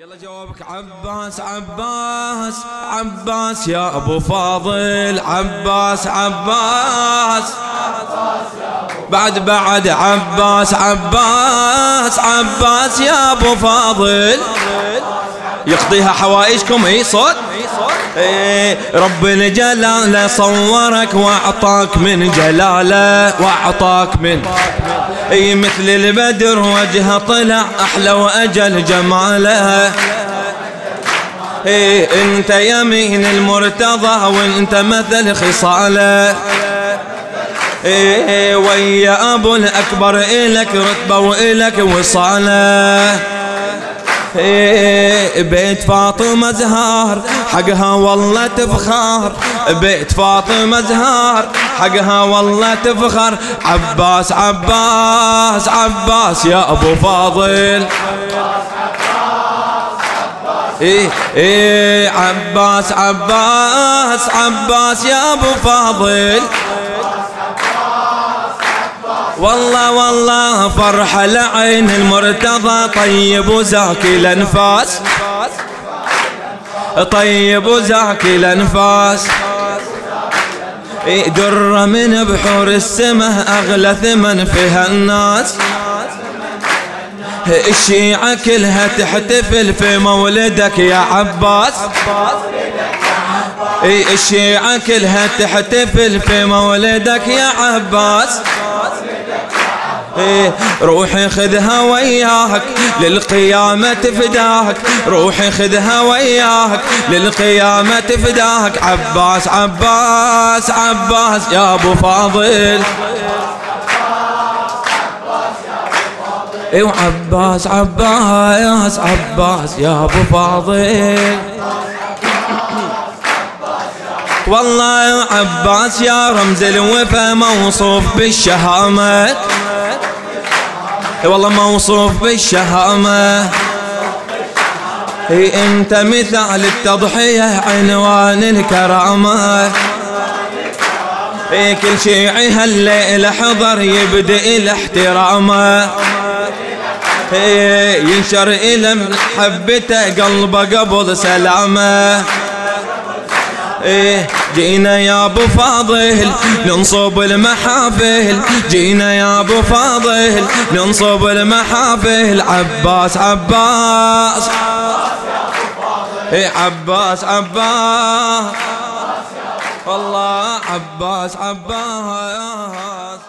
يلا جوابك. عباس عباس عباس يا أبو فاضل. عباس عباس. بعد بعد. عباس عباس عباس يا أبو فاضل. يقضيها حوائجكم. إي صوت. رب الجلال صورك وأعطاك من جلاله وأعطاك من اي مثل البدر وجهه طلع أحلى واجل جماله. إيه انت يمين المرتضى وانت مثل خصاله. إيه ويا ابو الاكبر الك رتبه والك وصاله. بيت فاطمة زهار حقها والله تفخر بيت فاطمة زهار حقها والله تفخر عباس عباس عباس يا أبو فاضل. إيه إيه عباس عباس عباس يا أبو فاضل. والله والله فرحة لعين المرتضى طيب وزاكي الأنفاس. طيب وزاكي الأنفاس. در من بحور السماء أغلى ثمن فيها الناس. الشيعة كلها تحتفل في مولدك يا عباس. الشيعة كلها تحتفل في مولدك يا عباس. روحي خذها وياك للقيامة تفداك روحي خذها وياك للقيامة تفداك عباس عباس عباس يا أبو فاضل. أيوه عباس عباس عباس يا أبو فاضل. والله عباس يا رمز الوفا موصوف بالشهامة. والله موصوف بالشهامة. هي إنت مثال التضحية عنوان الكرامة. في كل شيعي هالليلة حضر يبدأ الاحترامة ينشر إلى محبته قلبه قبل سلامه. إيه جينا يا أبو فاضل ننصب المحافل. جينا يا أبو فاضل ننصب المحافل. عباس عباس. إيه عباس عباس. والله عباس عباس.